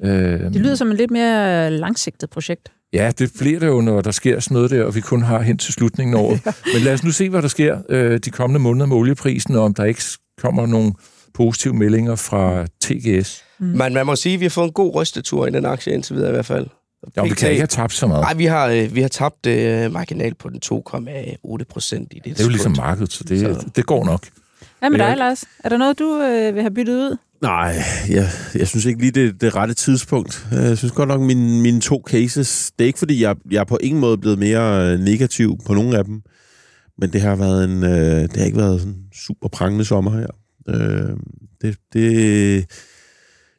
Øh, Det lyder som et lidt mere langsigtet projekt. Ja, det bliver det jo, når der sker sådan noget der, og vi kun har hen til slutningen af året. Men lad os nu se, hvad der sker øh, de kommende måneder med olieprisen, og om der ikke kommer nogle positive meldinger fra TGS. Mm. Men man må sige, at vi har fået en god rystetur i den aktie indtil videre i hvert fald. Ja, vi kan ikke have tabt så meget. Nej, vi har, øh, vi har tabt øh, marginalt på den 2,8 procent i det Det er jo ligesom markedet, så det, Så- det går nok. Hvad med dig, Lars? Er der noget, du øh, vil have byttet ud? Nej, jeg, jeg synes ikke lige, det er det rette tidspunkt. Jeg synes godt nok, mine, mine to cases... Det er ikke, fordi jeg, jeg er på ingen måde blevet mere øh, negativ på nogen af dem, men det har været en... Øh, det har ikke været sådan en super prangende sommer her. Øh, det, det,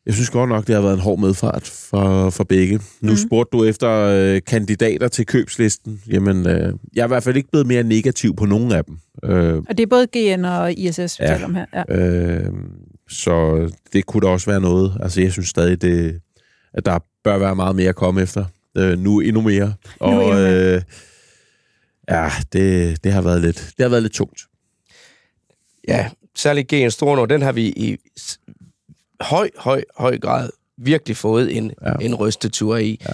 jeg synes godt nok, det har været en hård medfart for, for begge. Nu Mhm. spurgte du efter øh, kandidater til købslisten. Jamen, øh, jeg er i hvert fald ikke blevet mere negativ på nogen af dem. Øh, Og det er både GN og ISS, vi Ja. taler om her. Ja. Øh, så det kunne da også være noget. Altså, jeg synes stadig, det, at der bør være meget mere at komme efter. Øh, nu endnu mere. Og endnu mere. Øh, ja, det, det, har været lidt, det har været lidt tungt. Ja, særligt GN Stornår, den har vi i høj, høj, høj grad virkelig fået en, Ja. en rystetur i. Ja.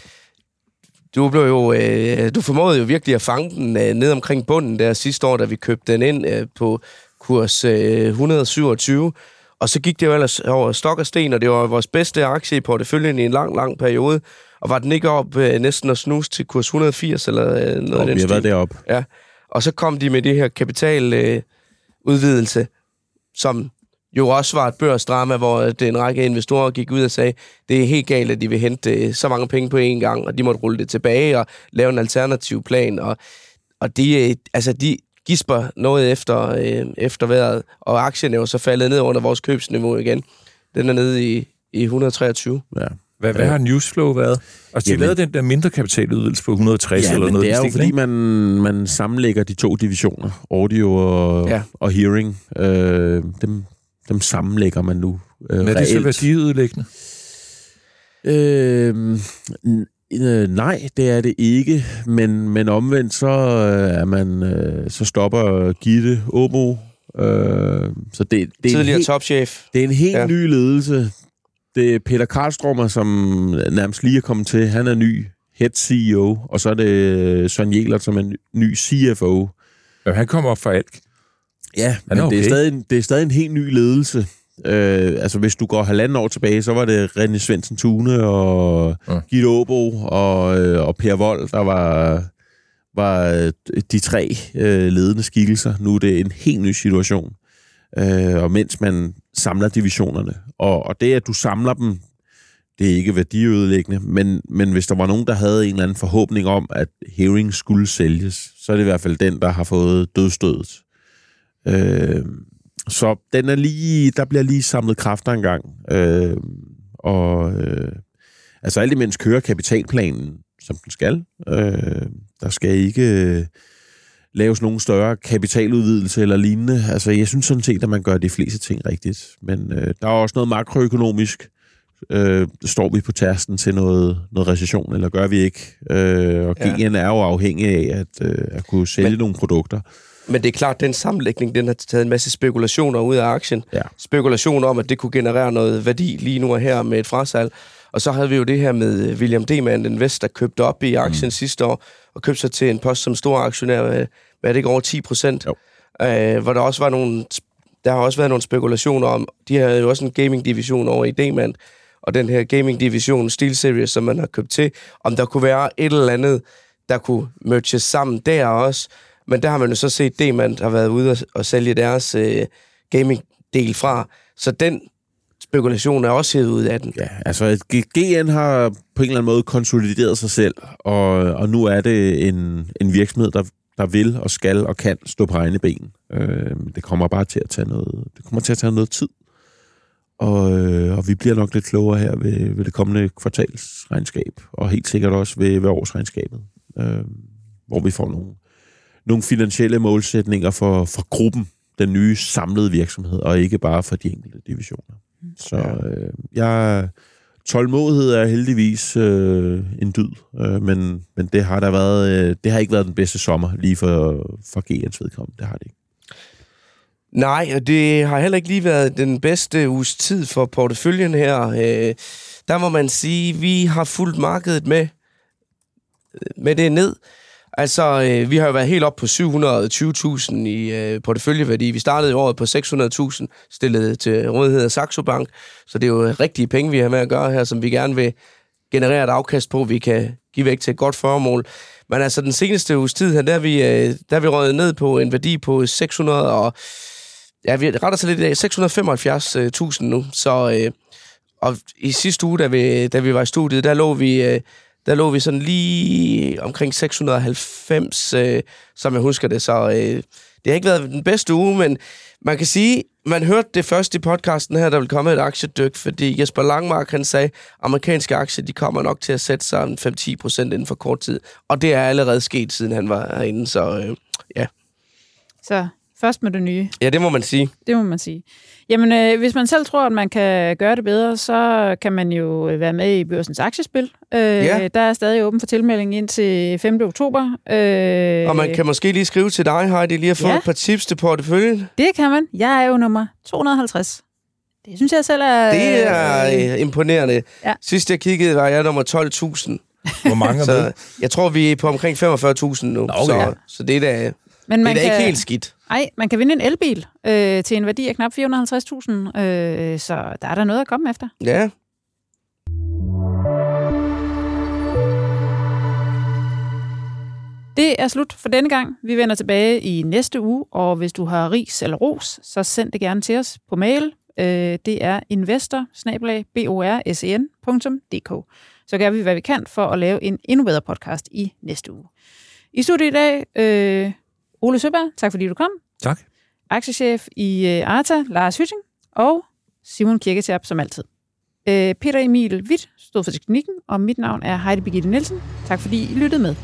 du blev jo, øh, du formåede jo virkelig at fange den øh, ned omkring bunden der sidste år, da vi købte den ind øh, på kurs øh, 127. Og så gik det jo ellers over stok og sten, og det var vores bedste aktie i porteføljen i en lang, lang periode. Og var den ikke op øh, næsten at snuse til kurs 180 eller øh, noget Og af den vi har været deroppe. Ja. Og så kom de med det her kapital øh, udvidelse, som jo også var et børsdrama, hvor det en række investorer gik ud og sagde, det er helt galt, at de vil hente øh, så mange penge på én gang, og de måtte rulle det tilbage og lave en alternativ plan. Og, og de, øh, altså de gisper noget efter, øh, efter vejret, og aktien er jo så faldet ned under vores købsniveau igen. Den er nede i, i 123. Ja. Hvad, hvad har newsflow været? Altså, de lavede den der mindre kapitaludvidelse på 160 Ja, eller noget. det er jo fordi, man, man sammenlægger de to divisioner, audio og, Ja. ja. og hearing. Øh, dem, dem sammenlægger man nu øh, Men er det så værdiudlæggende? Øh, n- øh, nej, det er det ikke, men, men omvendt så øh, er man øh, så stopper Gitte Åbo. Øh, så det, det, er en Tidligere helt, topchef. det er en helt Ja. ny ledelse. Det er Peter Karlstrømer, som nærmest lige er kommet til. Han er ny head CEO, og så er det Søren Jelert, som er ny- CFO. Ja, han kommer op fra alt. Ja, men er det, er okay. stadig, en- det er stadig en helt ny ledelse. Øh, altså, hvis du går halvanden år tilbage, så var det René Svendsen Tune og Ja. ja. Gitte Åbo og, øh, og Per Vold, der var, var øh, de tre øh, ledende skikkelser. Nu er det en helt ny situation. Øh, og mens man samler divisionerne. Og, og det, at du samler dem, det er ikke værdiødelæggende, men, men hvis der var nogen, der havde en eller anden forhåbning om, at Hearing skulle sælges, så er det i hvert fald den, der har fået dødstødet. Øh, så den er lige, der bliver lige samlet kræfter engang. Øh, og øh, altså alt imens kører kapitalplanen, som den skal. Øh, der skal ikke øh, laves nogen større kapitaludvidelse eller lignende. Altså jeg synes sådan set, at man gør de fleste ting rigtigt. Men øh, der er også noget makroøkonomisk. Øh, står vi på tærsten til noget, noget recession, eller gør vi ikke? Øh, og Ja. GN er jo afhængig af at, øh, at kunne sælge Men- Men, nogle produkter. Men det er klart, at den sammenlægning, den har taget en masse spekulationer ud af aktien. Ja. Spekulationer om, at det kunne generere noget værdi lige nu og her med et frasalg. Og så havde vi jo det her med William Deman, den vest, der købte op i aktien mm. sidste år, og købte sig til en post som stor aktionær, med, hvad er det ikke, over 10 procent? Øh, hvor der også var nogle, der har også været nogle spekulationer om, de havde jo også en gaming-division over i Deman, og den her gaming-division, SteelSeries, som man har købt til, om der kunne være et eller andet, der kunne merges sammen der også. Men der har man jo så set, at man har været ude og, og sælge deres øh, gaming-del fra. Så den spekulation er også hævet ud af den. Ja, altså GN har på en eller anden måde konsolideret sig selv, og, og nu er det en, en virksomhed, der, der vil og skal og kan stå på egne ben. Øh, det kommer bare til at tage noget, det kommer til at tage noget tid. Og, øh, og vi bliver nok lidt klogere her ved, ved det kommende kvartalsregnskab, og helt sikkert også ved, ved årsregnskabet, øh, hvor vi får nogle, nogle finansielle målsætninger for, for gruppen, den nye samlede virksomhed, og ikke bare for de enkelte divisioner. Så øh, jeg tålmodighed er heldigvis øh, en dyd, øh, men, men det har der været, øh, det har ikke været den bedste sommer lige for, for GN's vedkommende. Det har det ikke. Nej, og det har heller ikke lige været den bedste uges tid for porteføljen her. Øh, der må man sige, vi har fulgt markedet med, med det ned. Altså, øh, vi har jo været helt op på 720.000 i øh, porteføljeværdi. Vi startede i året på 600.000, stillet til rådighed af Saxo Bank. Så det er jo øh, rigtige penge, vi har med at gøre her, som vi gerne vil generere et afkast på, vi kan give væk til et godt formål. Men altså, den seneste uges tid her, der er vi, øh, der er vi røget ned på en værdi på 600 og... Ja, vi retter sig lidt i dag. 675.000 øh, nu. Så, øh, og i sidste uge, da vi, da vi var i studiet, der lå vi... Øh, der lå vi sådan lige omkring 690, øh, som jeg husker det. Så øh, det har ikke været den bedste uge, men man kan sige, man hørte det først i podcasten her, der vil komme et aktiedyk, fordi Jesper Langmark, han sagde, amerikanske aktier, de kommer nok til at sætte sig en 5-10 procent inden for kort tid. Og det er allerede sket, siden han var herinde, så øh, ja. Så først med det nye. Ja, det må man sige. Det må man sige. Jamen, øh, hvis man selv tror, at man kan gøre det bedre, så kan man jo øh, være med i børsens aktiespil. Øh, Ja. Der er stadig åben for tilmelding ind til 5. oktober. Øh, Og man kan måske lige skrive til dig, Heidi, lige at få Ja. et par tips til porteføljen. Det kan man. Jeg er jo nummer 250. Det synes jeg selv er... Det er øh, øh, imponerende. Ja. Sidst jeg kiggede, var jeg nummer 12.000. Hvor mange er? Så jeg tror, vi er på omkring 45.000 nu. okay. Så, så det er da, det Men er man da kan, ikke helt skidt. Ej, man kan vinde en elbil øh, til en værdi af knap 450.000, øh, så der er der noget at komme efter. Ja. Det er slut for denne gang. Vi vender tilbage i næste uge, og hvis du har ris eller ros, så send det gerne til os på mail. Øh, det er investor Så gør vi, hvad vi kan for at lave en endnu bedre podcast i næste uge. I studiet i dag, øh, Ole Søberg, tak fordi du kom. Tak. Aktiechef i øh, Arta, Lars Hytting, og Simon Kirketab, som altid. Øh, Peter Emil Witt stod for teknikken, og mit navn er Heidi Birgitte Nielsen. Tak fordi I lyttede med.